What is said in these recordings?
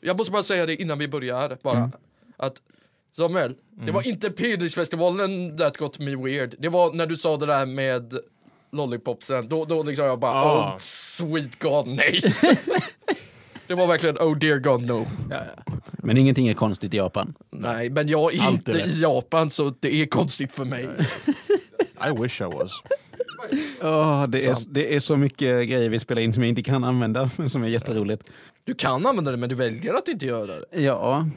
Jag måste bara säga det innan vi börjar. Bara. Att Samuel, det var inte Pedisfestivalen that got me weird. Det var när du sa det där med lollipopsen. Då, då liksom jag bara, Ah. oh sweet god nej. det var verkligen oh dear god no. Men ingenting är konstigt i Japan. Nej, men jag är Allt inte i Japan så det är konstigt för mig. I wish I was. Åh, det, är, det är så mycket grejer vi spelar in som jag inte kan använda, men som är jätteroligt. Du kan använda det men du väljer att inte göra det. Ja,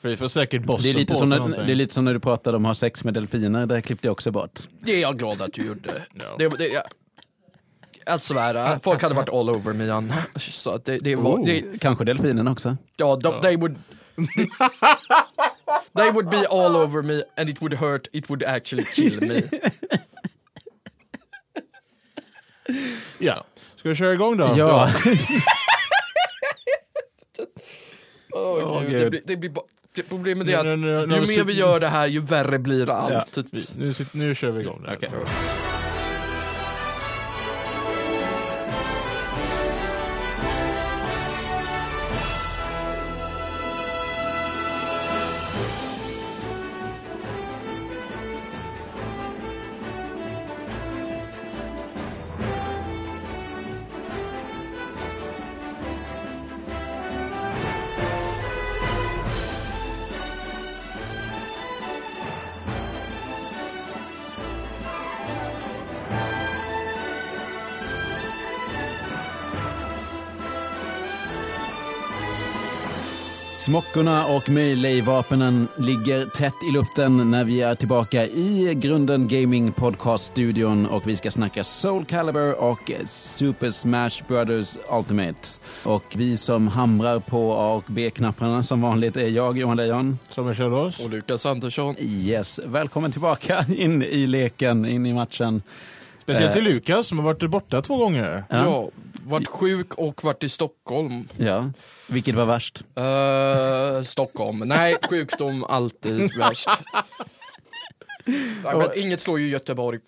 För vi får säkert bossen det är, lite på som oss när, det är lite som när du pratade om att ha sex med delfiner, där klippte jag också bort. Det är jag glad att du gjorde. Ja. Det, det, jag, jag svär, folk hade varit all over me Jan. Så det, det var, Oh, det, kanske delfinerna också. ja, de, they would They would be all over me and it would hurt, it would actually kill me. Ja. Ska vi köra igång då? Ja, Oh, Gud. det, blir- det blir det problemet är att Nu- nu- nu- ju nu- mer vi gör det här ju värre blir allt. Nu, sit- nu kör vi igång. det här. Okej. Smockorna och melee-vapnen ligger tätt i luften när vi är tillbaka i Grunden Gaming Podcast-studion och vi ska snacka Soul Calibur och Super Smash Brothers Ultimate. Och vi som hamrar på A och B-knapparna som vanligt är jag, Johan Lejon. Som körde oss. Och Lukas Andersson. Yes, välkommen tillbaka in i leken, in i matchen. Speciellt till Eh. Lukas som har varit borta två gånger. Ja. Ja, varit sjuk och varit i Stockholm. Ja, vilket var värst? Eh, Stockholm. Nej, sjukdom alltid värst. Nej, men inget slår ju Göteborg.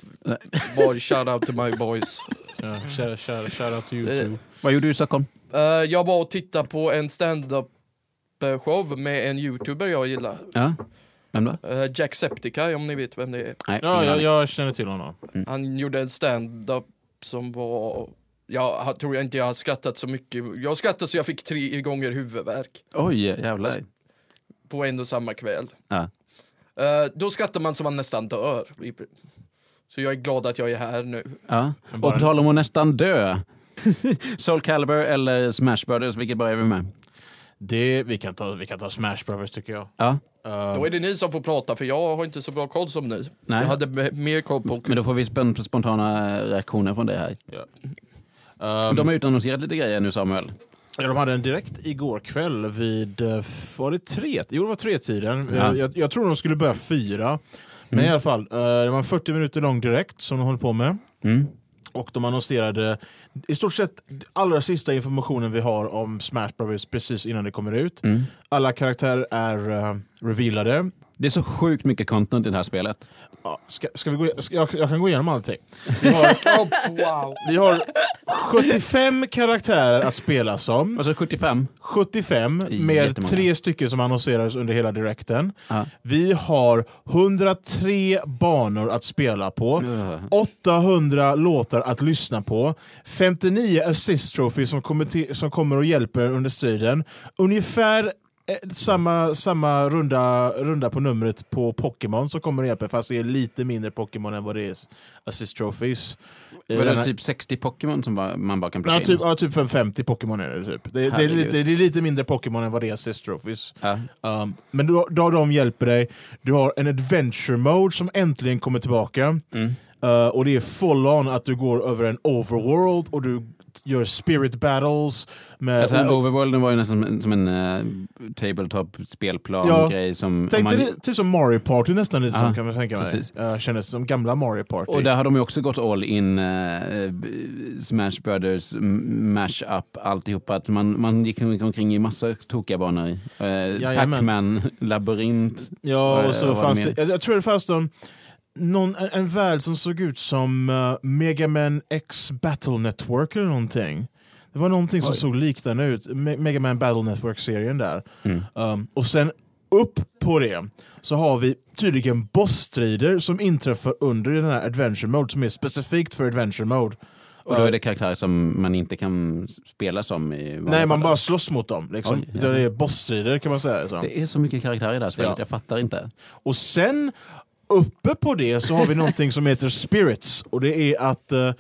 Borg, shout out to my boys. Ja, shout, shout, shout out to Eh. YouTube. Vad gjorde du i Stockholm? Eh, jag var och tittade på en stand-up show med en youtuber jag gillar. Ja, vem då? Uh, Jacksepticeye om ni vet vem det är. Nej, Ja, jag, jag känner till honom. Han gjorde en stand-up som var... Jag tror jag inte jag har skrattat så mycket. Jag skrattade så jag fick tre gånger huvudvärk Oj, jävlar. på en och samma kväll. Ja. Eh, då skrattar man som man nästan dör. Så jag är glad att jag är här nu. Ja. Och på tal om att nästan dö. Soul Calibur eller Smash Brothers, vilket börjar vi med? Det, vi, kan ta, vi kan ta Smash Brothers tycker jag. Ja, Uh, Då är det ni som får prata för jag har inte så bra koll som ni. Nej. Jag hade me- mer koll på... men då får vi spon- spontana reaktioner från det här. um, De har utannonserat lite grejer nu Samuel. Ja, de hade en direkt igår kväll vid, eh, var det tre? Jo, det var tre-tiden. Ja. Jag, jag, tror de skulle börja fyra. Men Mm. i alla fall, eh, det var en 40 minuter lång direkt som de håller på med. Mm. Och de annonserade i stort sett allra sista informationen vi har om Smash Brothers precis innan det kommer ut. Mm. Alla karaktärer är uh, revealade. Det är så sjukt mycket content i det här spelet. Ja, ska, ska vi gå, ska, jag, jag kan gå igenom allting. Vi har, Oh, wow! vi har 75 karaktärer att spela som. Och så 75. 75 Det är med jättemånga. tre stycken som annonserades under hela direkten. Ja. Vi har 103 banor att spela på. 800 låtar att lyssna på. 59 assist trophies som kommer, till, som kommer och hjälper under striden. Ungefär samma, samma runda, runda på numret på Pokémon som kommer hjälper fast det är lite mindre Pokémon än vad det är assist trophies. Eh, Var det denna- typ 60 Pokémon som man bara kan plocka Ja, typ, in? ja, typ 50 Pokémon är det typ. Det, det, är lite, det är lite mindre Pokémon än vad det är assist trophies. Ja. Um, men då, då de hjälper dig. Du har en adventure mode som äntligen kommer tillbaka. Mm. Uh, och det är full on att du går över en overworld och du gör spirit battles. Med Alltså, olika- Overworlden var ju nästan som en, uh, tabletop-spelplan Ja. grej som... Tänk om man- det- typ som Mario Party nästan lite Ja, som kan man tänka mig. precis. Uh, kändes som gamla Mario Party. Och där har de ju också gått all in uh, Smash Brothers, Mash-up, alltihopa. Att man, man gick omkring i massa tokiga banor. Uh, Jajamän. Pac-Man, labyrint. Ja, och så var fanns det jag, jag tror det fanns någon, någon, en, en värld som såg ut som uh, Mega Man X Battle Network eller någonting. Det var någonting som Oj. såg liknande ut. Me- Mega Man Battle Network-serien där. Mm. Um, och sen upp på det så har vi tydligen bossstrider som inträffar under den här Adventure Mode som är specifikt för Adventure Mode. Och då är det karaktärer som man inte kan spela som i Nej, man bara slåss mot dem. Liksom. Oj, ja. Det är bossstrider kan man säga. Så. Det är så mycket karaktärer i det här spelet, Ja. jag fattar inte. Och sen uppe på det så har vi någonting som heter spirits. Och det är att eh,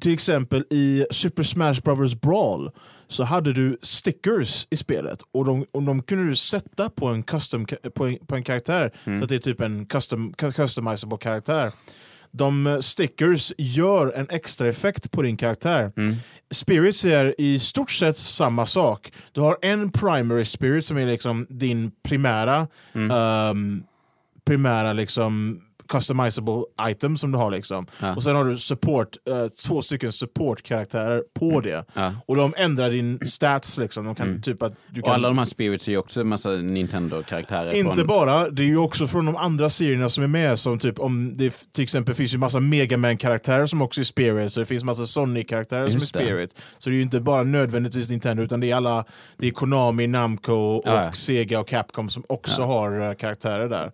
till exempel i Super Smash Bros Brawl så hade du stickers i spelet och de, och de kunde du sätta på en, custom, på en, på en karaktär. Så att det är typ en custom, cu- customizable karaktär. De eh, stickers gör en extra effekt på din karaktär. Spirits är i stort sett samma sak. Du har en primary spirit som är liksom din primära ehm, primära liksom customizable item som du har liksom. Ja. Och sen har du support, eh, två stycken support-karaktärer på det. Ja. Och de ändrar din stats liksom. De kan Mm. typ att du Och kan... alla de här spirits är ju också en massa Nintendo-karaktärer. Inte från... bara, det är ju också från de andra serierna som är med, som typ om det till exempel finns ju massa Mega man karaktärer som också är Spirit, så det finns massa Sonic-karaktärer som är. Spirit. Så det är ju inte bara nödvändigtvis Nintendo, utan det är alla, det är Konami, Namco och Ja. Sega och Capcom som också har eh, karaktärer där.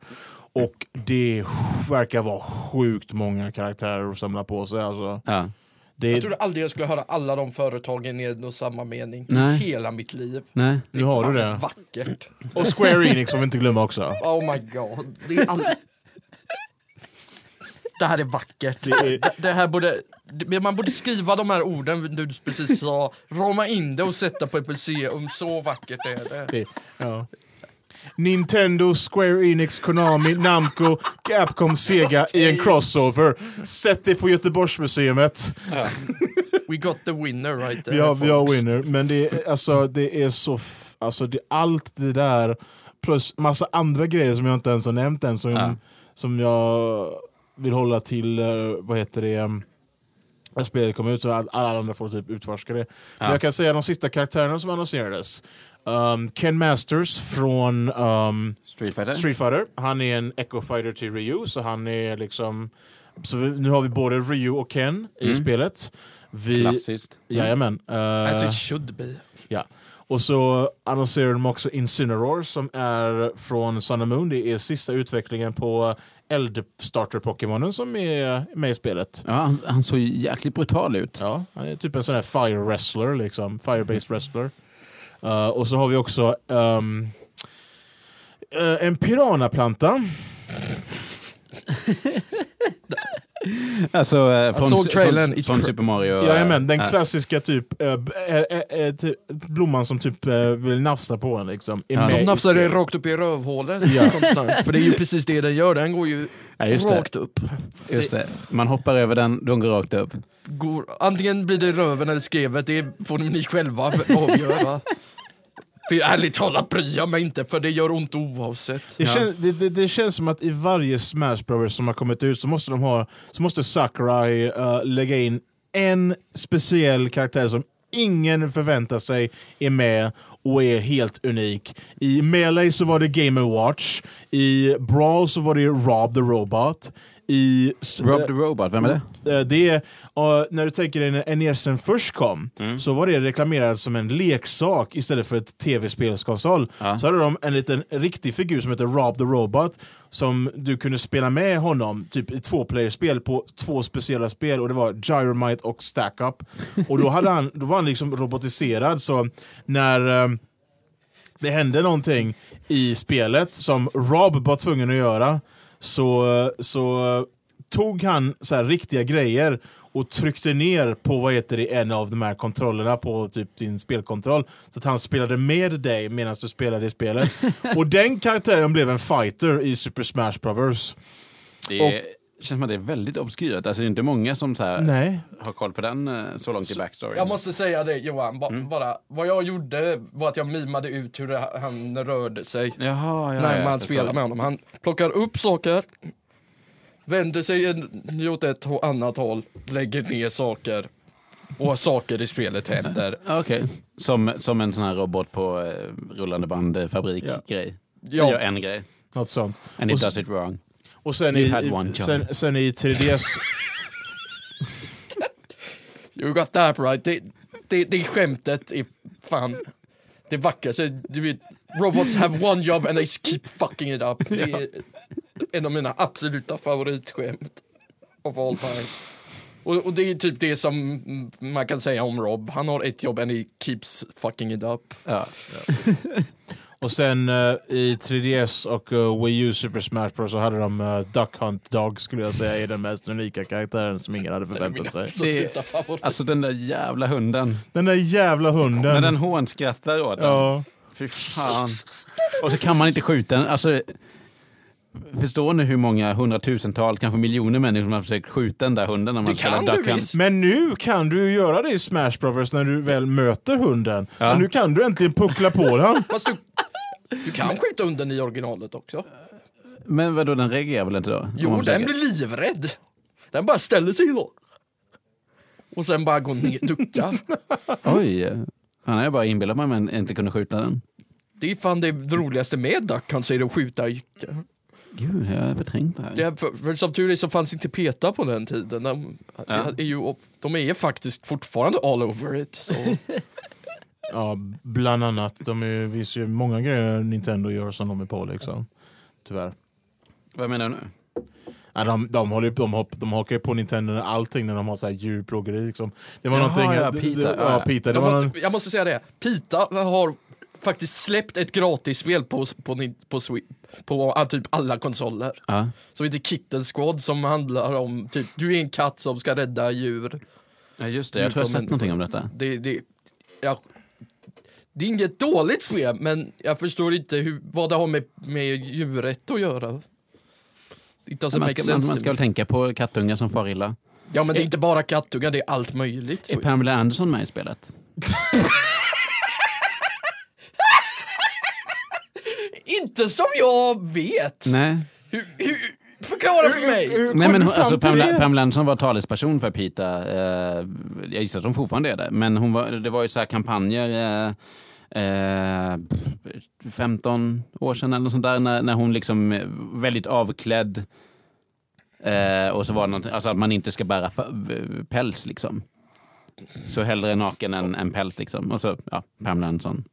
Och det verkar vara sjukt många karaktärer att samla på sig. Alltså. Ja. Det Jag är, trodde aldrig jag skulle höra alla de företagen i en och samma mening. Nej. Hela mitt liv. Nej. Det Nu har fan du det. vackert. och Square Enix får vi inte glömma också. Oh my god. Det, är all... det här är vackert. Det är, Det, det här borde, man borde skriva de här orden du precis sa, rama in det och sätta på ett museum. Så vackert är det. det, ja. Nintendo, Square Enix, Konami, Namco, Capcom, Sega i en crossover. Sätt det på Göteborgsmuseet. We got the winner right there. Har, vi har winner, men det är, alltså, det är så... Alltså, det, allt det där, plus massa andra grejer som jag inte ens har nämnt än, som, Ja. som jag vill hålla till, eh, vad heter det, um, när spelet kommer ut så att alla andra får typ utforska det. Men Ja. jag kan säga de sista karaktärerna som annonserades. Um, Ken Masters från um, Street Fighter? Street Fighter. Han är en Echo Fighter till Ryu, så han är liksom... Så vi, nu har vi både Ryu och Ken i Mm. spelet. Vi, Klassiskt. Jajamän. As Uh, it should be. ja. Och så annonserar de också Incineroar som är från Sun and Moon. Det är sista utvecklingen på Eldstarter-Pokémonen som är med i spelet. Ja, han, han såg jäkligt brutal ut. Ja, han är typ en sån här fire wrestler, liksom. Fire-based wrestler. Uh, och så har vi också um, uh, en piranaplanta. Alltså, eh, från, såg trailern, från, från Super Mario. eh, Jajamän, den eh, klassiska typ äh, äh, äh, ty- blomman som typ äh, vill nafsa på en liksom. Ja. De nafsar spelet. rakt upp i rövhålet Ja. För det är ju precis det den gör, den går ju Ja, just det. rakt upp. Just det. Man hoppar över den, de går rakt upp. Går, antingen blir det röven eller skrevet, det får ni själva avgöra. För ärligt talat bryr jag mig inte, för det gör ont oavsett. Det, Ja. känns, det, det, det känns som att i varje Smash Brothers som har kommit ut så måste de ha så måste Sakurai äh, lägga in en speciell karaktär som ingen förväntar sig är med och är helt unik. I Melee så var det Game Watch, i Brawl så var det Rob the Robot, i... Rob the Robot, vem är det? Eh, Det är, när du tänker dig när NESen först kom, Mm. så var det reklamerat som en leksak istället för ett tv-spelskonsol. Ja. Så hade de en liten riktig figur som heter Rob the Robot, som du kunde spela med honom typ i tvåplayerspel på två speciella spel, och det var Gyromite och Stack Up. Och då, hade han, då var han liksom robotiserad, så när... eh, det hände någonting i spelet som Rob var tvungen att göra, så, så tog han så här riktiga grejer och tryckte ner på vad heter det, en av de här kontrollerna på typ din spelkontroll. Så att han spelade med dig medan du spelade i spelet. och den karaktären blev en fighter i Super Smash Bros. Det är, känns som att det är väldigt obskyrt. Alltså, det är inte många som så här, Nej. har koll på den eh, så långt i backstory. Jag måste säga det Johan, ba, bara, vad jag gjorde var att jag mimade ut hur det, han rörde sig Jaha, ja, när ja, man spelar med honom. Han plockar upp saker, vänder sig en, åt ett annat håll, lägger ner saker och saker i spelet händer. Ja, Okej. Som, som en sån här robot på eh, rullande band-fabrik-grej. Ja. Gör en grej. Något sånt. And Och it s- does it wrong. Och sen You i, had one job. sen, sen i 3DS... You got that right. Det, det, det skämtet är fan det vackraste. Du vet, robots have one job and they keep fucking it up. Det är en av mina absoluta favoritskämt of all time. Och, och det är typ det som man kan säga om Rob. Han har ett jobb and he keeps fucking it up. Ja. Och sen eh, i 3DS och eh, Wii U Super Smash Bros så hade de uh, Duck Hunt Dog skulle jag säga är den mest unika karaktären som ingen hade Det är förväntat sig. absoluta favorit. Alltså den där jävla hunden. Den där jävla hunden. När den hånskrattar åt den. ja. Fy fan. Och så kan man inte skjuta den. Alltså, förstår ni hur många hundratusentals, kanske miljoner människor som har försökt skjuta den där hunden när man Det spelar kan du Duck Hunt? visst. Men nu kan du ju göra det i Smash Bros när du väl möter hunden. Ja. Så nu kan du äntligen puckla på den. Fast du, du kan skjuta under i originalet också. Men vadå, den reagerar väl inte då? Jo, den blir livrädd. Den bara ställer sig då. Och sen bara går ner, duckar. Oj. Han har ju bara inbillat mig men inte kunde skjuta den. Det är fan det roligaste med Duck Hunt, det att skjuta Jycke. Gud, jag har förträngt det här. Det är, för, för som tur är så fanns inte PETA på den tiden. De, Ja. är ju, de är faktiskt fortfarande all over it. Så. Ja, bland annat. De är, visar ju många grejer Nintendo gör som de är på liksom. Tyvärr. Vad menar du nu? Ja, de, de, håller, ju- de, hopp, de hakar ju på Nintendo allting när de har så här djurplågeri. Liksom. Det var Jaha, någonting... ja, det- Pita, det- ja. Pita. Det De var har, någon, jag måste säga det, PETA har faktiskt släppt ett gratisspel på, på, på, på, på all- typ alla konsoler. Ja. Som heter Kitten Squad som handlar om typ, du är en katt som ska rädda djur. ja, just det. Jag tror jag har sett någonting om detta. Det, det, ja, det är inget dåligt spel, men jag förstår inte hur, vad det har med, med djurrätt att göra. Doesn't Man ska, man, man ska väl tänka på kattungar som far illa. Ja, men det är inte bara kattungar, det är allt möjligt. Är Pamela Anderson med i spelet? Inte som jag vet! Nej. Hur, hur, förklara för mig! Nej, men hon, alltså, Pamela? Pamela Anderson var talesperson för Pita. Eh, jag gissar att hon fortfarande är det. Men hon var, det var ju så här kampanjer eh, eh, 15 år sedan eller något sånt där när, när hon liksom eh, väldigt avklädd eh, och så var det något, alltså att man inte ska bära päls liksom. Så hellre naken än, än päls liksom. Och så, ja, Pamela Anderson.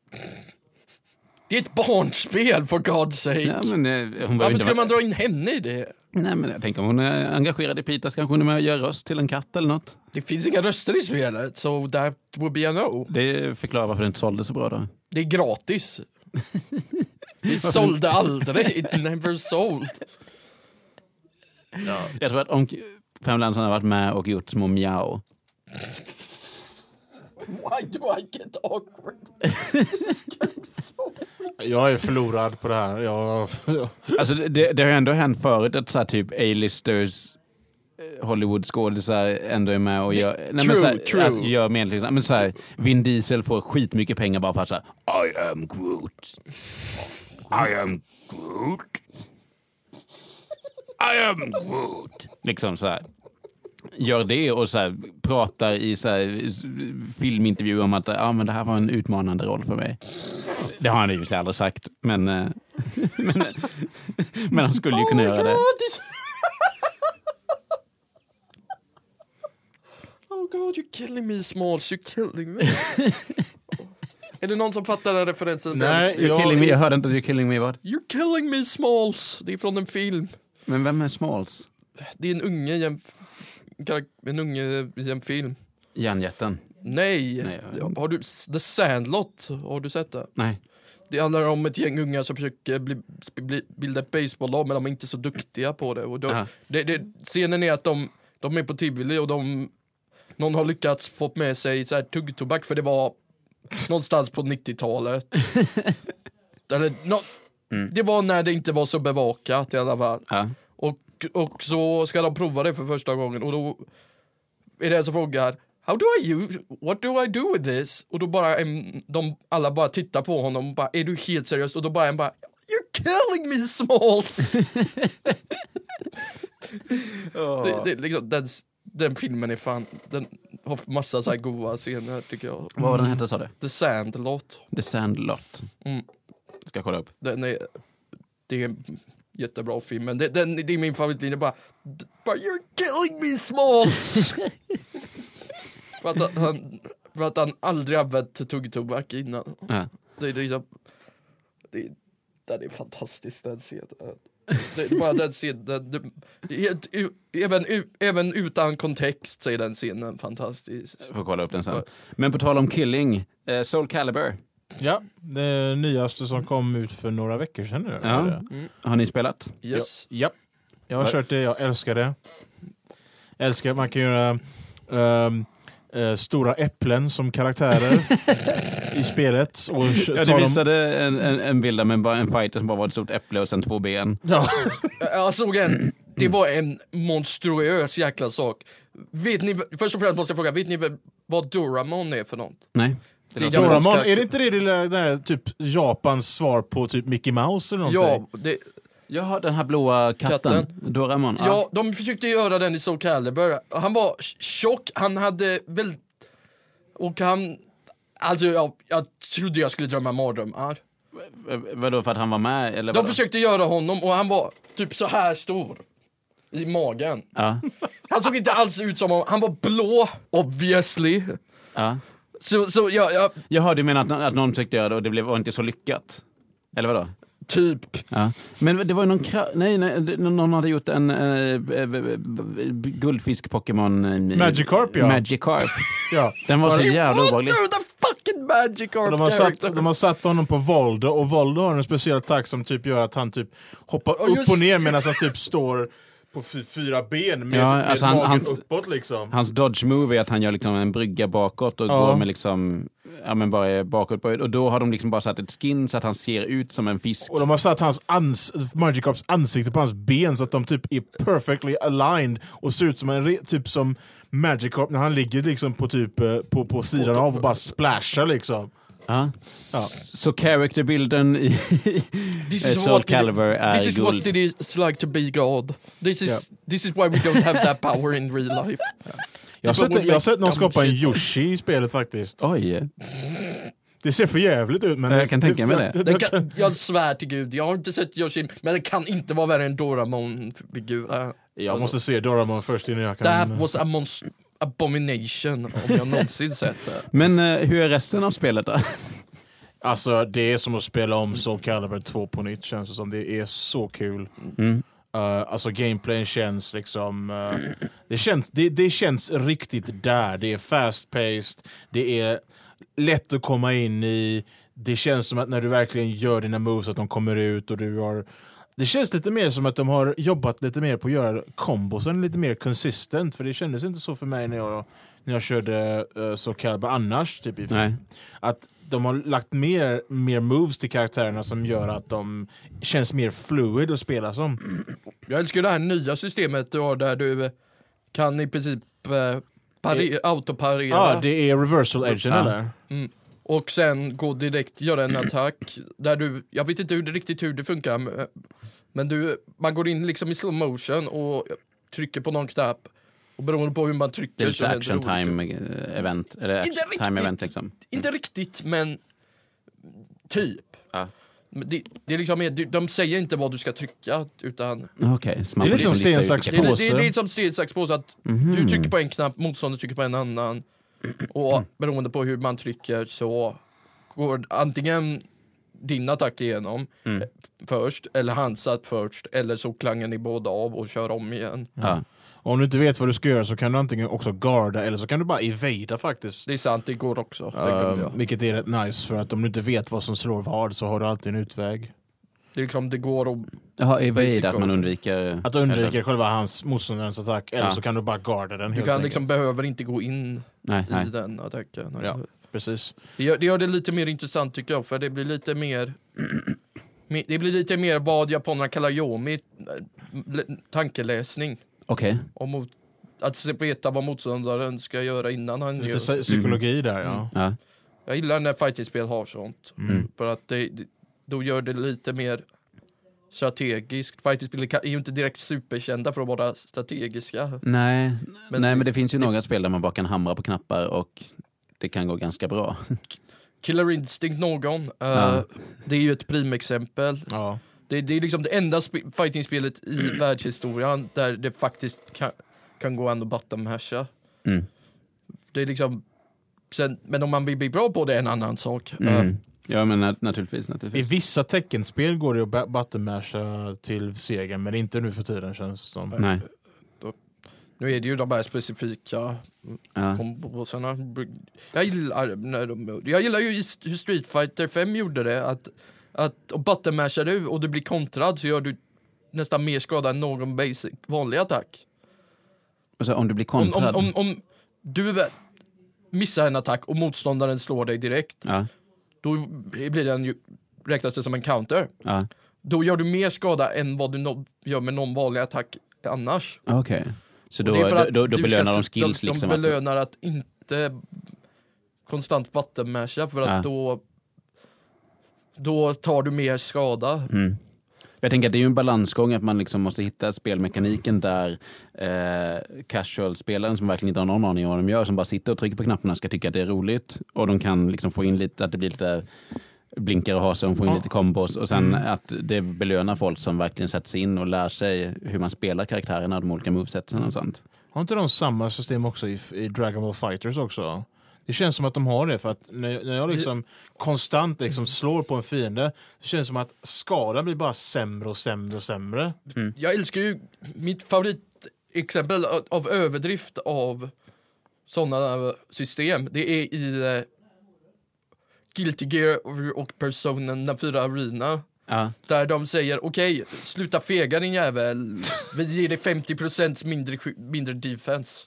Det är ett barnspel, for God's sake! Ja, men, eh, hon Varför skulle man dra in henne i det? Nej, men jag tänker om hon är engagerad i Pita så kanske hon är med och gör röst till en katt eller något. Det finns inga röster i spelet, so that would be a no. Det förklarar varför det inte sålde så bra då. Det är gratis. Vi sålde aldrig, it never sold. Jag tror att om Pamela Anderson har varit med och gjort små miau. Why do I get awkward? jag är förlorad på det här. Jag, Alltså det, det har ändå hänt förut att så här, typ A-listers eh, Hollywood-skådisar ändå är med och gör, nej, men true, så här, true. Att gör medel, men så här, Vin Diesel får skitmycket pengar bara för att säga I am Groot. I am Groot. I am Groot. Liksom så här. Gör det och så här, pratar i så här, filmintervjuer om att ah, men det här var en utmanande roll för mig. Det har han sig aldrig sagt, men, eh, men, men han skulle ju kunna göra det. Oh god, you're killing me Smalls, you're killing me. är det någon som fattar den referensen? nej, You're killing me. Jag hörde inte You're killing me vad? You're killing me Smalls. Det är från en film. Men vem är Smalls? Det är en unge i en, unge i en film. Järnjätten? Nej, Nej, jag- har du The Sandlot? Har du sett det? Nej. Det handlar om ett gäng unga som försöker bli, bli, bilda ett baseballlag men de är inte så duktiga på det. Och då, Aha. det, det scenen är att de, de är på tivoli och de, någon har lyckats få med sig så här tuggtobak för det var någonstans på 90-talet. Eller, nå, Det var när det inte var så bevakat i alla fall. Ja. Och, så ska de prova det för första gången och då är det en som frågar How do I use, what do I do with this? Och då bara en, de alla bara tittar på honom och bara, är du helt seriös? Och då bara en bara, you're killing me Smalls! det, det, liksom, den, den filmen är fan, den har massa så här goa scener tycker jag. Vad var den hette sa du? The Sandlot, The Sandlot. Mm. Ska jag kolla upp. den är, det är jättebra film, men det, den, det är min favoritlinje bara, bara You're killing me Smalls! För att han, för att han aldrig använt tuggtobak innan. Ja. Det är liksom, det, den är fantastisk den scenen. Det är bara den scenen, det, även, även utan kontext så är den scenen fantastisk. Får kolla upp den sen. Men på tal om killing, eh, Soul Calibur. Ja, det nyaste som kom ut för några veckor sedan nu. Ja. Det? Har ni spelat? Yes. Ja, jag har Ja. kört det, jag älskar det. Jag älskar att man kan göra ehm, eh, stora äpplen som karaktärer i spelet. Och Ja, ta du visade en, en, en bild med bara en fighter som bara var ett stort äpple och sen två ben. Ja. Jag såg en, det var en monstruös jäkla sak. Vet ni, först och främst måste jag fråga, vet ni vad Doramon är för något? Nej. Det Det är Doraemon, är det inte det det här, typ Japans svar på typ Mickey Mouse eller någonting? Ja, det, Jaha, den här blåa katten. Katten. Doraemon. ja, de försökte göra den i Soul Calibur. Han var tjock, han hade väl... Och han... Alltså jag, jag trodde jag skulle drömma mardrömmar. Vadå, för att han var med? Eller De vadå? försökte göra honom och han var typ så här stor. I magen. Ja, Han såg inte alls ut som om... Han var blå, obviously. ja. Så, så jag, jag Jaha, du menar att, att någon försökte göra det och det blev, var inte så lyckat? Eller vadå? typ... Ja. Men det var ju någon, nej, nej, någon hade gjort en äh, guldfisk-Pokémon... eh, Magikarp, ja. Magikarp. Ja. Den var så jävla What obehaglig. the fucking Magikarp De har, character? satt, de har satt honom på Voldo och Voldo har en speciell attack som typ gör att han typ hoppar Ja, upp och ner medan han typ står på fy- fyra ben med, Ja, med alltså han- magen hans- uppåt liksom. Hans dodge move är att han gör liksom en brygga bakåt och Ja. går med liksom, ja men bara bakåt. Och då har de liksom bara satt ett skin så att han ser ut som en fisk. Och de har satt hans ans Magikarps ansikte på hans ben så att de typ är perfectly aligned och ser ut som en typ som Magikarp när han ligger liksom på typ eh, på, på sidan av och bara splashar liksom. Ja. Så characterbilden i eh, Soul it- Calibur är This is guld. what it is like to be God. This is, this is why we don't have that power in real life. Jag har sett, jag sett någon skapa en. Yoshi i spelet faktiskt. Oj. Det ser för jävligt ut men... Jag kan tänka mig det. Den kan, jag svär till gud, jag har inte sett Yoshi, men det kan inte vara värre än Doramon-figur. Jag måste se Doraemon först innan jag kan... That was a monst- abomination om jag någonsin sett det. Men eh, hur är resten av spelet då? Alltså det är som att spela om Soul Calibur 2 på nytt känns det som. Det är så kul. Mm. Uh, alltså gameplayen känns liksom... eh, det, känns, det, det känns riktigt där. Det är fast paced, det är lätt att komma in i. Det känns som att när du verkligen gör dina moves att de kommer ut och du har... Det känns lite mer som att de har jobbat lite mer på att göra kombosen lite mer consistent. För det kändes inte så för mig när jag, när jag körde uh, Soul Calibur annars. Typ i Nej. att de har lagt mer, mer moves till karaktärerna som gör att de känns mer fluid att spela som. Jag älskar det här nya systemet du har där du eh, kan i princip eh, pare- autoparera Ja, det är reversal edgen Ja. eller? Och sen gå direkt göra en attack. Där du, jag vet inte hur det, riktigt hur det funkar, men- du, man går in liksom i slow motion och trycker på någon knapp. Och beroende på hur man trycker Det är så lite händer action time eh, event. Eller Inte action time riktigt. event liksom. Inte riktigt, men typ. Ja. Men Det, det är liksom, de- de säger inte vad du ska trycka, utan man Det är lite som liksom sten, lista ut sax, det vilka- är, Påse. det, är- det är som sten, sax, påse, att Mhm. du trycker på en knapp, motståndaren trycker på en annan. Och beroende på hur man trycker så går antingen din attack igenom Mm. först, eller hans att först, eller så klangar ni båda av och kör om igen. Ja. Och om du inte vet vad du ska göra så kan du antingen också garda eller så kan du bara evada faktiskt. Det är sant, det går också. det, Uh, vilket är rätt nice för att om du inte vet vad som slår vad så har du alltid en utväg. det, är liksom, det går att Jaha, evade, Basic att man undviker... Att undvika själva hans motståndarens attack eller Ja. så kan du bara garda den Du helt kan liksom, behöver inte gå in Nej, nej. i den attacken. Ja. Precis. Det, gör, det gör det lite mer intressant tycker jag, för det blir lite mer me- det blir lite mer vad japanerna kallar yomi, eh, tankeläsning. Okej. Mot, att veta vad motståndaren ska göra innan han Lite gör. psy- psykologi där ja. Ja. Jag gillar när fightingspel har sånt. Mm. För att det, det, då gör det lite mer strategiskt. Fightingspel är ju inte direkt superkända för att vara strategiska. Nej, Men nej, det- men det finns ju det- några spel där man bara kan hamra på knappar och det kan gå ganska bra. Killer Instinct någon, eh, Ja. det är ju ett primexempel. ja. Det, det är liksom det enda sp- fightingspelet i världshistorien där det faktiskt kan, kan gå an att bottomhasha. Mm. Det är liksom, sen, men om man vill bli bra på det är en annan sak. Mm. Eh, Ja, men nat- naturligtvis. I naturligtvis. vissa teckenspel går det att buttonmasha till seger, men inte nu för tiden känns det som. Nej. nu är det ju de här specifika Ja. kombosarna. Jag gillar, när de, jag gillar ju hur Street Fighter 5 gjorde det. Att, att och buttonmashar du och du blir kontrad så gör du nästan mer skada än någon basic vanlig attack. Och så, om du blir Om, om, kontrad. om, om du missar en attack och motståndaren slår dig direkt, Ja, då blir den ju, räknas det som en counter. ja. Då gör du mer skada än vad du no gör med någon vanlig attack annars. Okej. Så Och då, då, att då, då belönar de skills de, liksom? De att- belönar att inte konstant buttonmasha för att Ja. då då tar du mer skada. Mm. Jag tänker att det är ju en balansgång att man liksom måste hitta spelmekaniken där eh, casual-spelaren som verkligen inte har någon aning om vad de gör, som bara sitter och trycker på knapparna ska tycka att det är roligt. Och de kan liksom få in lite, att det blir lite blinkar och hasar, de får in Ja. lite kombos och sen Mm. att det belönar folk som verkligen sätter sig in och lär sig hur man spelar karaktärerna, de olika movesetsen och sånt. Har inte de samma system också i, i Dragon Ball Fighters också? Det känns som att de har det, för att när, när jag liksom konstant liksom slår på en fiende, så känns det som att skadan blir bara sämre och sämre och sämre. Jag älskar ju, mitt favoritexempel av- av överdrift av sådana system, det är i eh, Guilty Gear och Personen 4 Arena. Ja. Där de säger okej, sluta fega din jävel. Vi ger dig 50% mindre, mindre defense.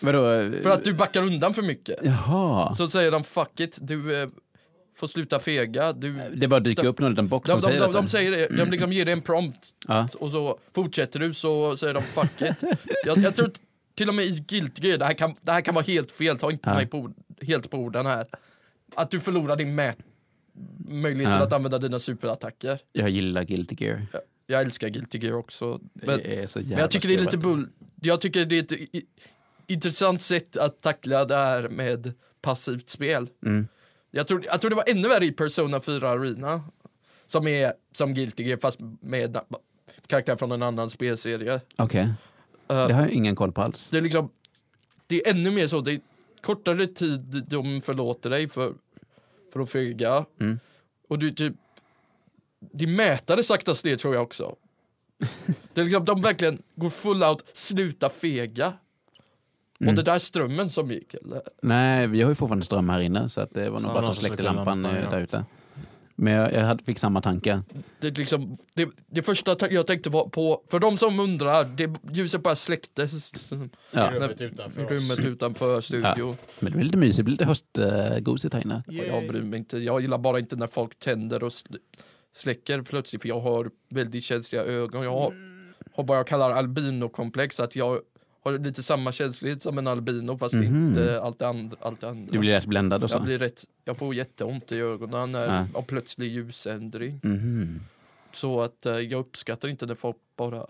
Vadå? För att du backar undan för mycket. Jaha. Så säger de fuck it, du eh, får sluta fega. Du, Det bara dyker upp någon liten box de, som de, säger de, detta. de säger det, de liksom ger dig en prompt Ja. och så fortsätter du så säger de fuck it. Jag, jag tror till och med i Guilty Gear, det här kan, det här kan vara helt fel, ta inte Ja. mig på, helt på orden här. Att du förlorar din mät möjlighet Ja. att använda dina superattacker. Jag gillar Guilty Gear. Jag, jag älskar Guilty Gear också. Men, men jag tycker det är lite bull. Jag tycker det är ett intressant sätt att tackla det här med passivt spel. Mm. Jag tror, jag tror det var ännu värre i Persona 4 Arena. Som är som Guilty Gear fast med karaktär från en annan spelserie. Okej, Eh, det har jag ingen koll på alls. det är liksom, det är ännu mer så, det är kortare tid de förlåter dig för, för att flyga. Mm. Och du typ, de mätare saktas ner tror jag också. Det är liksom, de verkligen går full out, sluta fega. Mm. Och det där strömmen som gick eller? Nej, vi har ju fortfarande ström här inne så att det var nog Så bara att de släckte lampan lampan, eh, ja. där ute. Men jag, jag hade, fick samma tanke. Det, är liksom, det, det första ta- jag tänkte var på, för de som undrar, det ljuset bara släcktes. Ja. Rummet utanför. Rummet utanför studio. Men det blir lite mysigt, det blir lite höstgosigt här inne. Och jag bryr mig inte. Jag gillar bara inte när folk tänder och sl- släcker plötsligt för jag har väldigt känsliga ögon. Jag har, har vad jag kallar albinokomplex, att jag har lite samma känslighet som en albino fast Mhm. inte allt det andra. Allt det andra. Du blir lätt bländad och så. jag, blir rätt, jag får jätteont i ögonen när, Ja. av plötslig ljusändring. Mhm. Så att eh, jag uppskattar inte när folk bara,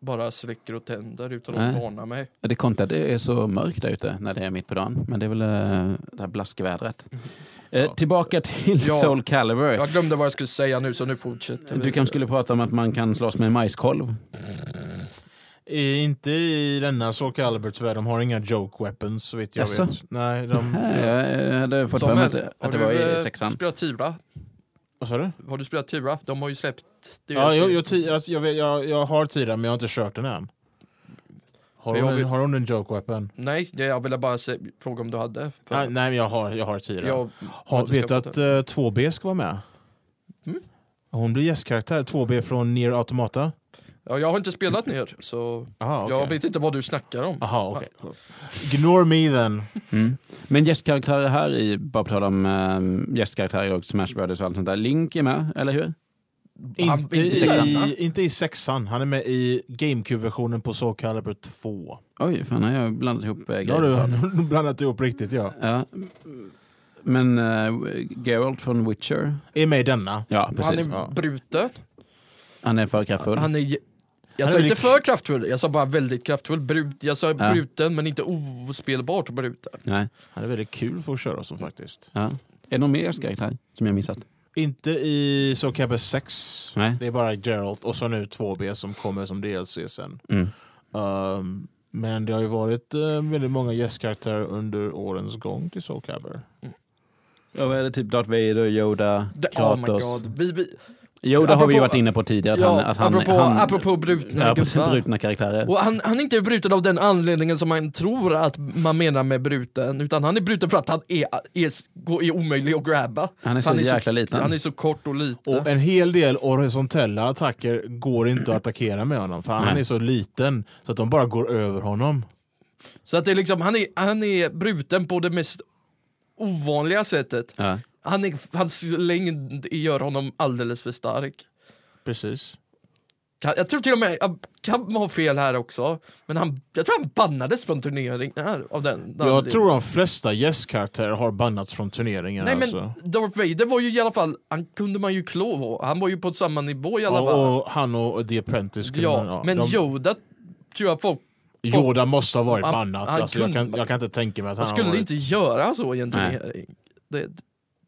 bara släcker och tänder utan att varna mig. Det är konstigt att det är så mörkt där ute när det är mitt på dagen. Men det är väl eh, det här blaskvädret. Eh, tillbaka till Ja. Soul Calibur. Jag glömde vad jag skulle säga nu så nu fortsätter vi. Du kanske skulle prata om att man kan slåss med majskolv. I, inte i denna Soul Calibur tyvärr, de har inga joke weapons så vitt jag Jaså? vet. Nej, de... Nej, jag hade fått för mig att, har att det du, var i eh, sexan. spelat Tira? Vad sa du? Har du spelat Tira? De har ju släppt. Ja, jag, jag, jag, jag, vet- jag, jag har Tira men jag har inte kört den än. Har hon, vill- har hon en joke weapon? Nej, det jag ville bara se, fråga om du hade. För Nej, nej men jag har, jag har Tira. jag, har, du vet du att uh, 2B ska vara med? Mm. Hon blir gästkaraktär, 2B från Nier Automata. Ja, jag har inte spelat ner, så Aha, okej. jag vet inte vad du snackar om. Aha, okej. Ignore me then. Mm. Men gästkaraktärer här i, bara på tal om äh, gästkaraktärer och Smash Brothers och allt sånt där. Link är med, eller hur? Han- Inte, inte i, denna. inte i sexan, han är med i GameCube-versionen på Soul Calibur 2. Oj, fan har jag blandat ihop äh, grejer. du blandat ihop riktigt ja. Ja. Men äh, Geralt från Witcher, Är med i denna. ja Han precis. är Ja. bruten. Han är för kraftfull. Han är... Jag sa inte för kraftfull, jag sa bara väldigt kraftfull. Brut, jag sa Ja. bruten men inte ospelbart bruten. Nej. Han är väldigt kul för att köra som faktiskt. Ja. Är det någon mer gästkaraktär som jag missat? Inte i Soul Calibur 6. Nej. Det är bara Geralt och så nu 2B som kommer som DLC sen. Mm. Um, Men det har ju varit eh, väldigt många gästkaraktärer under årens gång till Soul Calibur. Ja, vad är det? Typ Darth Vader, Yoda, Det- Oh my Kratos. god. Vi, vi, Yoda har vi ju Apropå- varit inne på tidigare. Att ja, han, att han, apropå, han, apropå brutna ja, brutna karaktärer. Och han, han är inte bruten av den anledningen som man tror att man menar med bruten, utan han är bruten för att han är, är, går- är omöjlig att grabba. Han är så jäkla liten. Han är så kort och liten. Och en hel del horisontella attacker går inte att attackera med honom. För han Nej. är så liten så att de bara går över honom. Så att det är liksom, han är, han är bruten på det mest ovanliga sättet. Ja. Han är, hans längd gör honom alldeles för stark. Precis. Jag tror till och med, jag kan ha fel här också, men han, jag tror han bannades från turneringar av den, den Jag tror de flesta gästkaraktärer har bannats från turneringen. Nej men alltså. Darth Vader var ju i alla fall, han kunde man ju klå, han var ju på samma nivå i alla fall. och, och han och The Apprentice skulle ja, man, men de, Yoda tror jag folk Yoda måste ha varit Han- bannat. han alltså, jag, kan, kunde- jag kan inte tänka mig att han har skulle varit... inte göra så i en turnering. Det,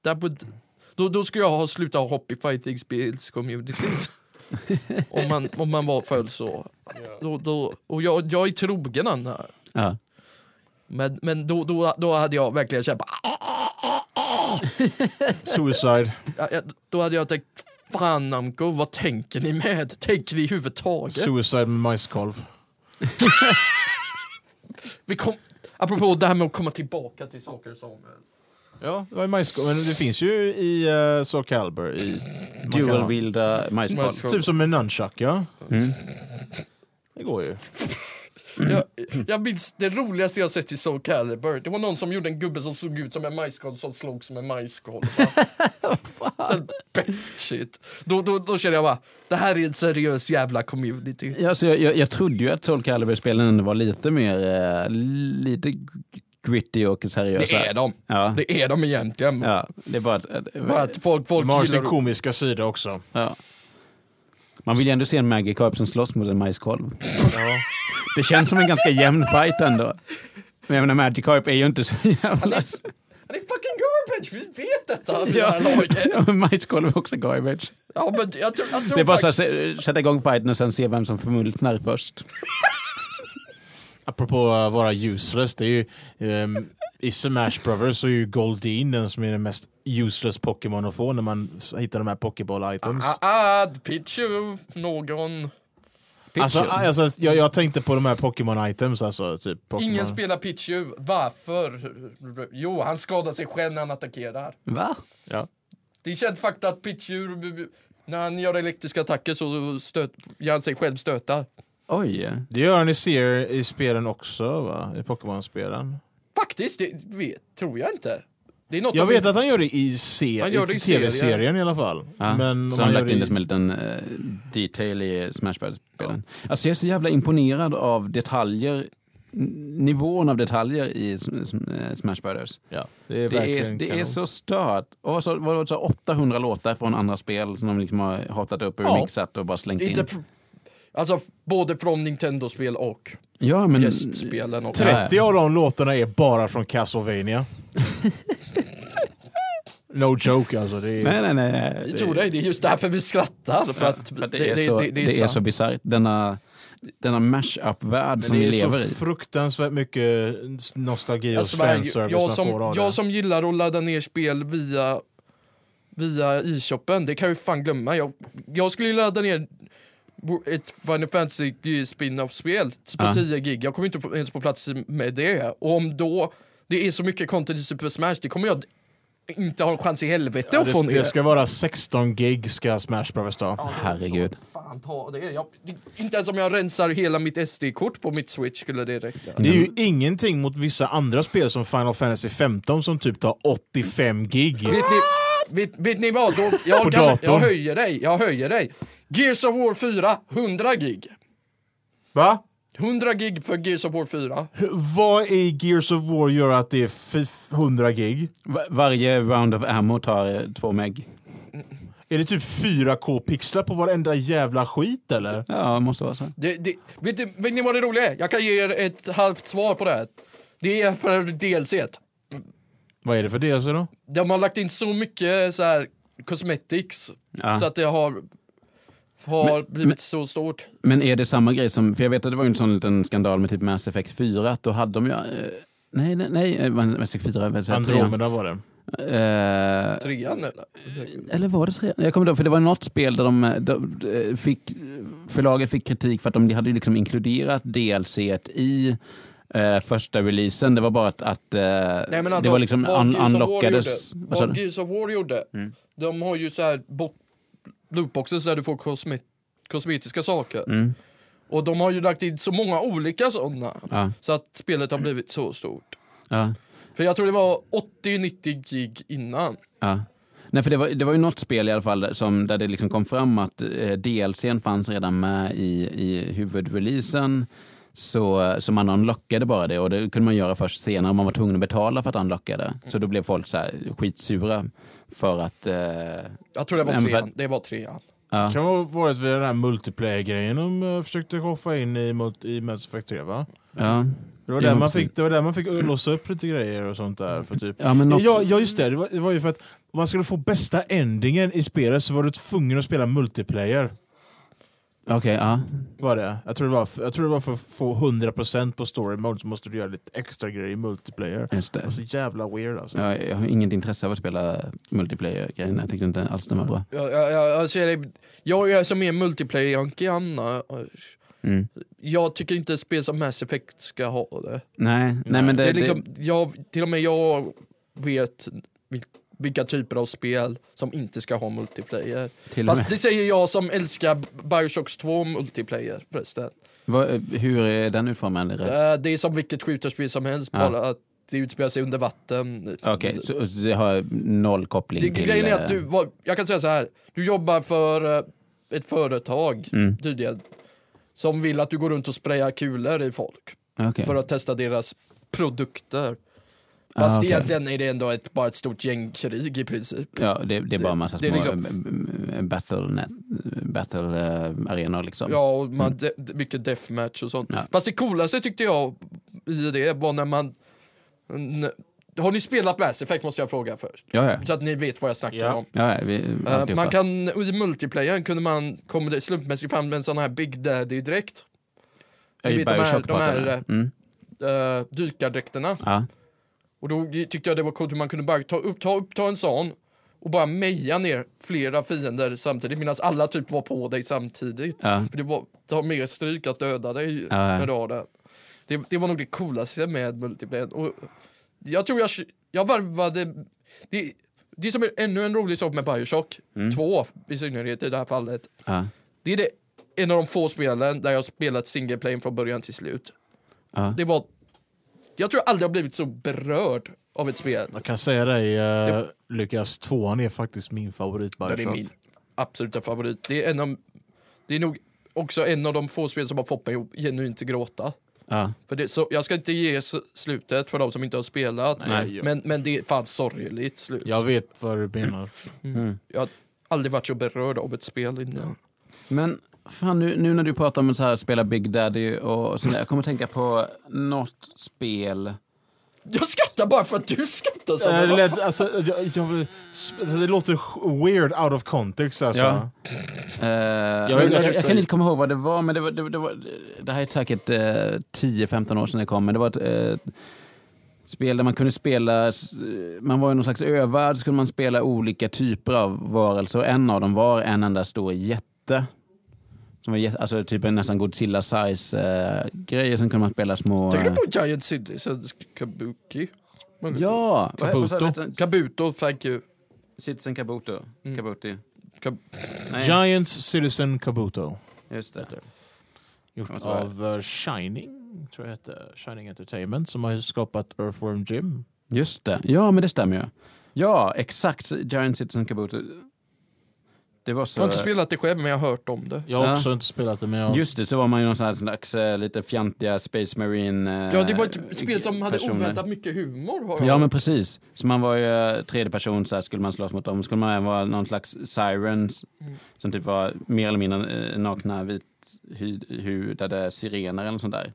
that would, då, då skulle jag ha slutat hoppa i fighting spels communities. om, man, om man var född så. Då, då, och jag, jag är trogen han här. Ja. Men, men då, då, då hade jag verkligen känt Suicide. ja, ja, Då hade jag tänkt Fan Namco, vad tänker ni med? Tänker ni överhuvudtaget? Suicide med majskolv. Vi kom, apropå det här med att komma tillbaka till saker som... Ja, det var majskolv. Men det finns ju i uh, Soul Calibur. I, man kan Dual ha- wielda majskolv. Majskolv. Typ som en nunchuck, ja. Mm. Det går ju. Jag, jag minns det roligaste jag sett i Soul Calibur. Det var någon som gjorde en gubbe som såg ut som en majskolv som slog som en majskolv. Den best shit. Då, då, då kände jag bara, det här är en seriös jävla community. Ja, så jag, jag, jag trodde ju att Soul Calibur-spelen ändå var lite mer eh, lite gritty och seriösa. Det är de. Ja. Det är de egentligen. ja, det är bara att, att, Bara att folk, folk De har sin komiska sida också. ja. Man vill ju ändå se en Magikarp som slåss mot en majskolv. Ja. Det känns som en ganska jämn fight ändå. Men jag menar, Magikarp är ju inte så jävla... är, han är fucking garbage, vi vet detta vid det här. Ja, majskolv är också garbage. Ja, men jag tror, jag tror Det är bara att sätta igång fighten och sen se vem som förmultnar först. Apropå att vara useless, det är ju... ehm, I Smash Brothers så är ju Goldeen den som är den mest useless Pokémon att få när man hittar de här Pokéball-items. Ah, ah, Pichu, någon. Alltså, alltså, jag, jag tänkte på de här Pokémon-items, alltså typ Pokémon. Ingen spelar Pichu. Varför? Jo, han skadar sig själv när han attackerar. Va? Ja. Det är känt fakta att Pichu, när han gör elektriska attacker så stöt, gör han sig själv stötar. Oj. Det gör ni ser i spelen också, va? I Pokémon-spelen. Faktiskt, det vet, tror jag inte. Det är något Jag vet en- att han gör det i, se- Han gör det i tv-serien i alla fall. Ja, Men så han gör lagt det in i- det som en liten eh, detail i Smash Bros-spelen. Alltså jag är så jävla imponerad av detaljer, n- nivån av detaljer i S- S- eh, Smash Brothers. Ja, det är Det är, det är så stört. Och så, var det, så 800 låtar från andra spel som de liksom har hotat upp och Ja. remixat och bara slängt Inte in. Alltså både från Nintendo-spel och Ja, men... gästspelen. Tre- 30 av de låtarna är bara från Castlevania. no joke alltså. Det är... Nej, nej, nej. Vi tror det, det är just därför vi skrattar. För att För att det, är så, det, det är sant. så bisarrt. Denna, denna mash-up-värld som det vi är lever så i. fruktansvärt mycket nostalgi och Jag svär, fanservice jag, man som, får av det. jag som gillar att ladda ner spel via, via e-shoppen, det kan jag ju fan glömma. Jag, jag skulle ju ladda ner ett Final Fantasy spin-off-spel på Ja. 10 gig. Jag kommer inte få- ens på plats med det. Och om då det är så mycket content i Super Smash, det kommer jag inte ha en chans i helvete Ja, att få det, ner. det ska vara 16 gig ska Smash Bros ta. Ja, Herregud. Fan ta det. Jag, det. Inte ens om jag rensar hela mitt SD-kort på mitt switch skulle det räcka. Det är ju ingenting mot vissa andra spel som Final Fantasy 15 som typ tar 85 gig. Vet ni, vet, vet ni vad? Då, På jag, kan, jag höjer dig, jag höjer dig. Gears of War 4, 100 gig. Va? 100 gig för Gears of War 4. Hur- Vad i Gears of War gör att det är f- 100 gig? Va- Varje round of ammo tar eh, två meg. Är det typ 4K pixlar på varenda jävla skit eller? Ja, det måste vara så. Det, det, vet, ni, vet ni vad det roliga är? Jag kan ge er ett halvt svar på det här. Det är för DLC. -t. Vad är det för DLC då? De har lagt in så mycket så här cosmetics Ja. så att det har har blivit så stort. Men är det samma grej som, för jag vet att det var ju en sån liten skandal med typ Mass Effect 4, att då hade de ju, eh, nej, nej, nej, eh, Mass Effect 4, vad säger jag, trean. Andromeda var det. Eh, Trean eller? eller var det tre? Jag kommer inte ihåg, för det var något spel där de, de, fick, förlaget fick kritik för att de hade liksom inkluderat DLC i eh, första releasen. Det var bara att, att eh, Nej, men det alltså, var liksom un, unlockades. Vad? Gears of War gjorde, Mm. de har ju så här bo- lootboxes där du får kosmet kosmetiska saker. Mm, Och de har ju lagt in så många olika sådana. ja, Så att spelet har blivit så stort. ja. För jag tror det var 80-90 gig innan. Ja. Nej, för det var, det var ju något spel i alla fall som, där det liksom kom fram att eh, DLCn fanns redan med i, i huvudreleasen. Så, så man unlockade bara det och det kunde man göra först senare. Man var tvungen att betala för att unlocka det. Så då blev folk så här skitsura för att... Eh, Jag tror det var trean. Det var trean. ja. kan ha varit vid den här multiplayer-grejen de uh, försökte hoffa in i, mot- i Mass Effect 3 va? Ja. Det var, där man fick, det var där man fick låsa upp lite grejer och sånt där. För typ. Ja, men något, ja, ja just det, det var, det var ju för att om man skulle få bästa endingen i spelet så var du tvungen att spela multiplayer. Okej, ja. Var det? Jag tror det var, jag tror det var för att få 100% på story mode så måste du göra lite extra grejer i multiplayer. Just Det så jävla weird alltså. Jag, jag har inget intresse av att spela multiplayer-grejen. Jag tyckte inte alls den var bra. Jag, jag, jag, det, jag är som är multiplayer-janky annars. Mm. Jag tycker inte spel som Mass Effect ska ha det. Nej, nej, men det, Det är liksom, jag, till och med jag vet vil- vilka typer av spel som inte ska ha multiplayer. Fast det säger jag som älskar Bioshock 2 multiplayer förresten. Vad, hur är den utformad? Okej, Eh, Det är som vilket skjuterspel som helst, Ja. bara att det utspelar sig under vatten. så, så det har noll koppling det, till... grejen är att eh, du, jag kan säga så här, du jobbar för eh, ett företag Mm, tydligen, som vill att du går runt och sprayar kulor i folk okej. för att testa deras produkter. Ah, Fast okej. egentligen är det ändå ett, bara ett stort gängkrig i princip. Ja, det, det är bara en massa det är små liksom- battle, battle eh, arenor liksom. Ja, och man, de, de- mycket deathmatch och sånt. Ja. Fast det coolaste tyckte jag i det var när man... Har ni spelat Mass Effect måste jag fråga först? ja, ja. Så att ni vet vad jag snackar Ja. om. ja, ja vi, alltihopa. man kan, i multiplayern kunde man, kommer det slumpmässigt fram med en sån här Big Daddy-dräkt. I vet de här- Bioshock de här, mm. Uh, dykardräkterna. Och då tyckte jag det var coolt hur man kunde bara ta upp, ta upp ta en sån och bara meja ner flera fiender samtidigt medan alla typ var på dig samtidigt. ja. För det var, tar mer stryk att döda dig Ja, när du har det. det. Det var nog det coolaste med multiplayer. Och jag tror jag, jag varvade... Det, det som är ännu en rolig sak med Bioshock Mm. 2 i synnerhet i det här fallet. ja. Det är det, en av de få spelen där jag spelat single från början till slut. Det var... Jag tror jag aldrig har blivit så berörd av ett spel. Jag kan säga dig uh, Ja. Lukas, tvåan är faktiskt min favorit Det är min absoluta favorit. Det är, en av, det är nog också en av de få spel som har fått mig att genuint gråta. ja. För det, så, jag ska inte ge slutet för de som inte har spelat, Nej, jag, men, men det är fan sorgligt slut. jag vet vad du menar. Mm. Jag har aldrig varit så berörd av ett spel innan. Men fan, nu, nu när du pratar om att så här, spela Big Daddy och sånt där, jag kommer att tänka på något spel. Jag skrattar bara för att du skrattar så. Vad lät, alltså, jag, jag, det låter weird out of context alltså. Ja. Eh, jag, jag, jag- jag kan inte komma ihåg vad det var, men det, var, det, det, var, det här är säkert eh, 10-15 år sedan det kom, men det var ett eh, spel där man kunde spela, man var i någon slags övärld, så kunde man spela olika typer av varelser en av dem var en enda stor jätte. Som var alltså typ en nästan Godzilla-size eh, sen kunde man spela små... Tänker eh, du på Giant Citizens Kabuki? Ja! Kabuto. Kabuto, thank you. Citizen Kabuto. Mm. Kabuti. Kab- Nej, Giants Citizen Kabuto. just det. Gjort av eh, Shining, tror jag heter. Shining Entertainment som har skapat Earthworm Jim. Just det. Ja, men det stämmer ju. Ja, exakt. Giant Citizen Kabuto. Det var Jag så... har inte spelat det själv men jag har hört om det. Jag har Ja. också inte spelat det men jag... Just det, så var man ju någon sån här slags eh, lite fjantiga Space Marine eh, Ja, det var ett spel som hade personer. oväntat mycket humor. Har jag Ja, men precis. Så man var ju eh, tredje person, så här skulle man slåss mot dem. Skulle man även vara någon slags sirens, Mm. som typ var mer eller mindre eh, nakna, vithudade sirener eller något sånt där.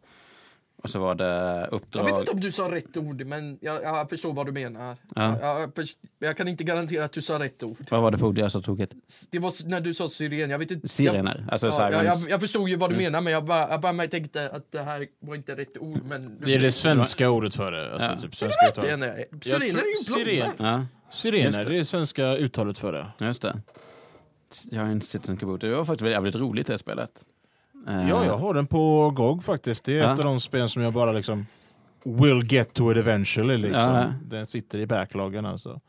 Och så var det Jag uppdrag. vet inte om du sa rätt ord, men jag, jag förstår vad du menar. Ja. Jag, jag, först- jag kan inte garantera att du sa rätt ord. Vad var det för ord jag sa tokigt? Det var när du sa syren. Jag vet inte. Sirener, alltså Jag, ja, jag, jag, jag förstod ju vad du menar, men jag bara, jag bara tänkte att det här var inte rätt ord. Men Det är det svenska ordet för det. Alltså, Ja. typ svenska Det är nej. Jag Sirener tror- är ju blonda. siren. Ja, Sirener, det. det är svenska uttalet för det. just det. Jag har en Citizen Kaboot. Det var faktiskt jävligt roligt det spelet. Eh, Ja, jag har den på GOG faktiskt. Det är Ja. ett av de spel som jag bara liksom will get to it eventually. Liksom. Ja. Den sitter i backloggen alltså.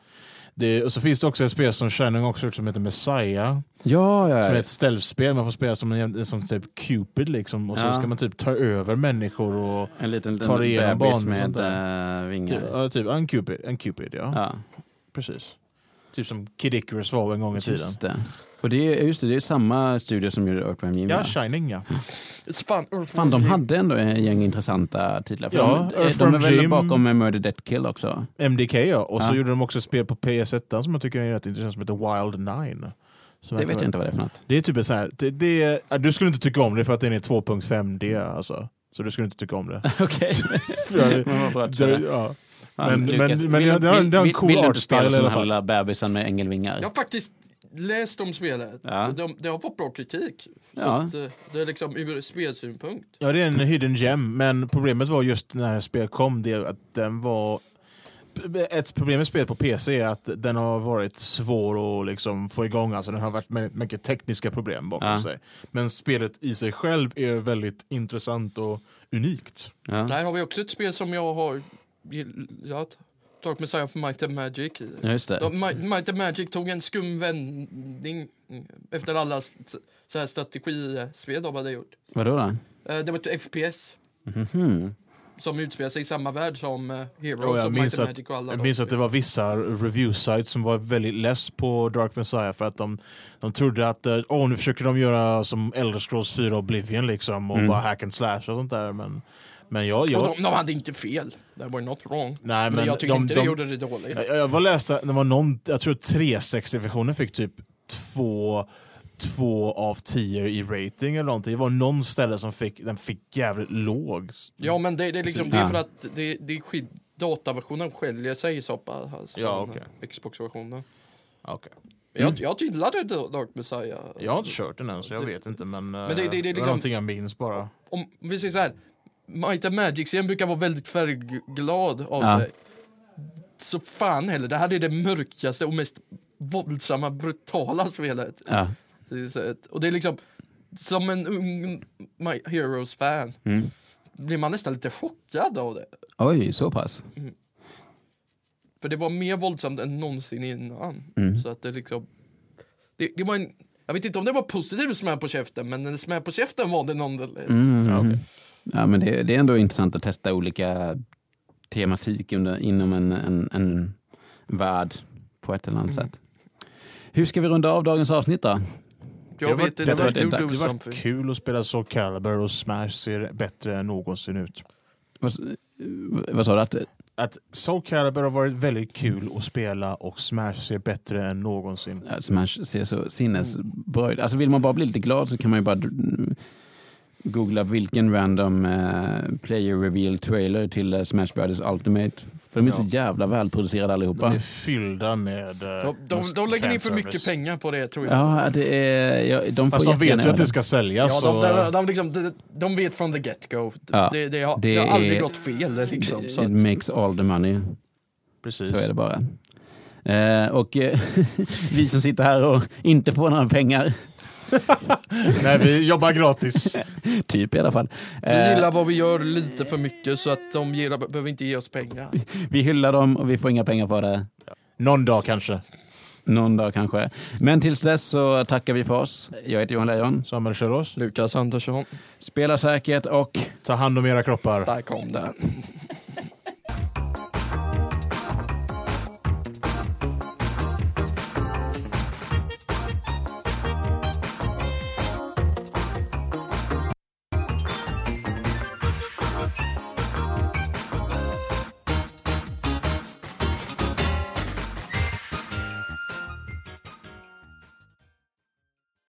Det, och så finns det också ett spel som Shining också gjort som heter Messiah. Ja, ja, Som är ja. ett stealth-spel. Man får spela som, en, som typ Cupid liksom. Och så Ja. ska man typ ta över människor och... En liten, liten igenom bebis banor med äh, vingar. Ja, typ en Cupid. En Cupid ja. Ja, Precis. Typ som Kid Icarus var en gång i tiden. just det. Och det är, just det, det är samma studio som gjorde Earthworm Jim. Ja? Shining ja. Fan, Fan, de hade ändå en gäng intressanta titlar. Ja, de, de är väl Jim. bakom Murder Death Kill också? MDK ja. Och så Ja. gjorde de också ett spel på PS1 som jag tycker är rätt intressant som heter Wild Nine. Som Det vet jag inte vad det är för något. Det är typ så här, det, det, är- du skulle inte tycka om det för att den är 2.5D alltså. Så du skulle inte tycka om det. Okej. Men ja. Men- men- men vill, det- det har- vill, det har en vill, cool vill du art inte spela style i som alla den fall. här lilla bebisen med ängelvingar? Jag har faktiskt läst om spelet. Ja. De, det har fått bra kritik. Så Ja. att, eh, det är liksom ur spelsynpunkt. ja, det är en hidden gem. Men problemet var just när spelet kom, det att den var... Ett problem med spelet på PC är att den har varit svår att liksom få igång. Alltså den har varit med mycket tekniska problem bakom Ja. sig. Men spelet i sig själv är väldigt intressant och unikt. Ja. Där har vi också ett spel som jag har gillat. Dark Messiah för Might and Magic. Ja, just det. De, Might, Might and Magic tog en skum vändning efter alla så här strategispel de hade gjort. Vadå då? Eh, Det var ett FPS Mhm. som utspelar sig i samma värld som eh, Heroes Och jag och Might and att- Magic och alla Jag de minns att det var vissa review-sites som var väldigt less på Dark Messiah för att de, de trodde att åh, nu försöker de göra som Elder Scrolls 4 Oblivion liksom och Mm. bara hack and slash och sånt där. Men, men jag, jag, Och de, de hade inte fel. Det var not wrong. nej, Men, men jag tycker de, inte de, det gjorde det dåligt. Jag, jag var läste, det var någon, jag tror 360-versionen fick typ två, två av 10 i rating eller någonting. Det var någon ställe som fick, den fick jävligt låg. Ja, men det, det är liksom det är för att det, det är skid, dataversionen skiljer sig så pass alltså, Ja, okej. Xbox-versionen. Okay. Jag, jag gillade Dark Messiah. Jag har inte kört den än så jag Det- vet inte men, men det- det- det är det är liksom- någonting jag minns bara. Om vi säger så här. Might and Magic-serien brukar vara väldigt färgglad av Ja. sig. Så fan heller, det här är det mörkaste och mest våldsamma, brutala spelet. Ja. Och det är liksom, som en ung My Heroes-fan Mm. blir man nästan lite chockad av det. Oj, så pass? För det var mer våldsamt än någonsin innan. Mm. Så att det liksom... Det, det var en... Jag vet inte om det var positiv smäll på käften, men en smäll på käften var det nonetheless. Mm. Okej. Ja, men det, det är ändå intressant att testa olika tematik under, inom en, en, en värld på ett eller annat Mm. sätt. Hur ska vi runda av dagens avsnitt då? Jag Det var- vet det inte, var- det do Det var kul att spela Soul Calibur och Smash ser bättre än någonsin ut. Vad, vad sa du? Att, Att Soul Calibur har varit väldigt kul att spela och Smash ser bättre än någonsin. Ja, Smash ser så sinnesbra ut. Alltså vill man bara bli lite glad så kan man ju bara googla vilken random eh, player reveal trailer till eh, Smash Brothers Ultimate. För de är Ja. så jävla välproducerade De allihopa. är fyllda med... eh, De, de, de lägger ner för mycket pengar på det tror jag. Ja, det är, ja, de får Fast de vet ju att det ska säljas. Ja, de, de, de, liksom, de, de vet från the get-go. Ja, det, det, har, det det har aldrig är- gått fel. Liksom, så It att, makes all the money. Precis. Så är det bara. Eh, och vi som sitter här och inte får några pengar, Nej, vi jobbar gratis. typ i alla fall. vi Eh, gillar vad vi gör lite för mycket så att de ger, behöver inte ge oss pengar. vi hyllar dem och vi får inga pengar för det. Någon dag kanske. Någon dag kanske. Men tills dess så tackar vi för oss. Jag heter Johan Lejon. Samuel Kjellås. Lukas Andersson, Spela säkert och Ta hand om era kroppar. där kom den.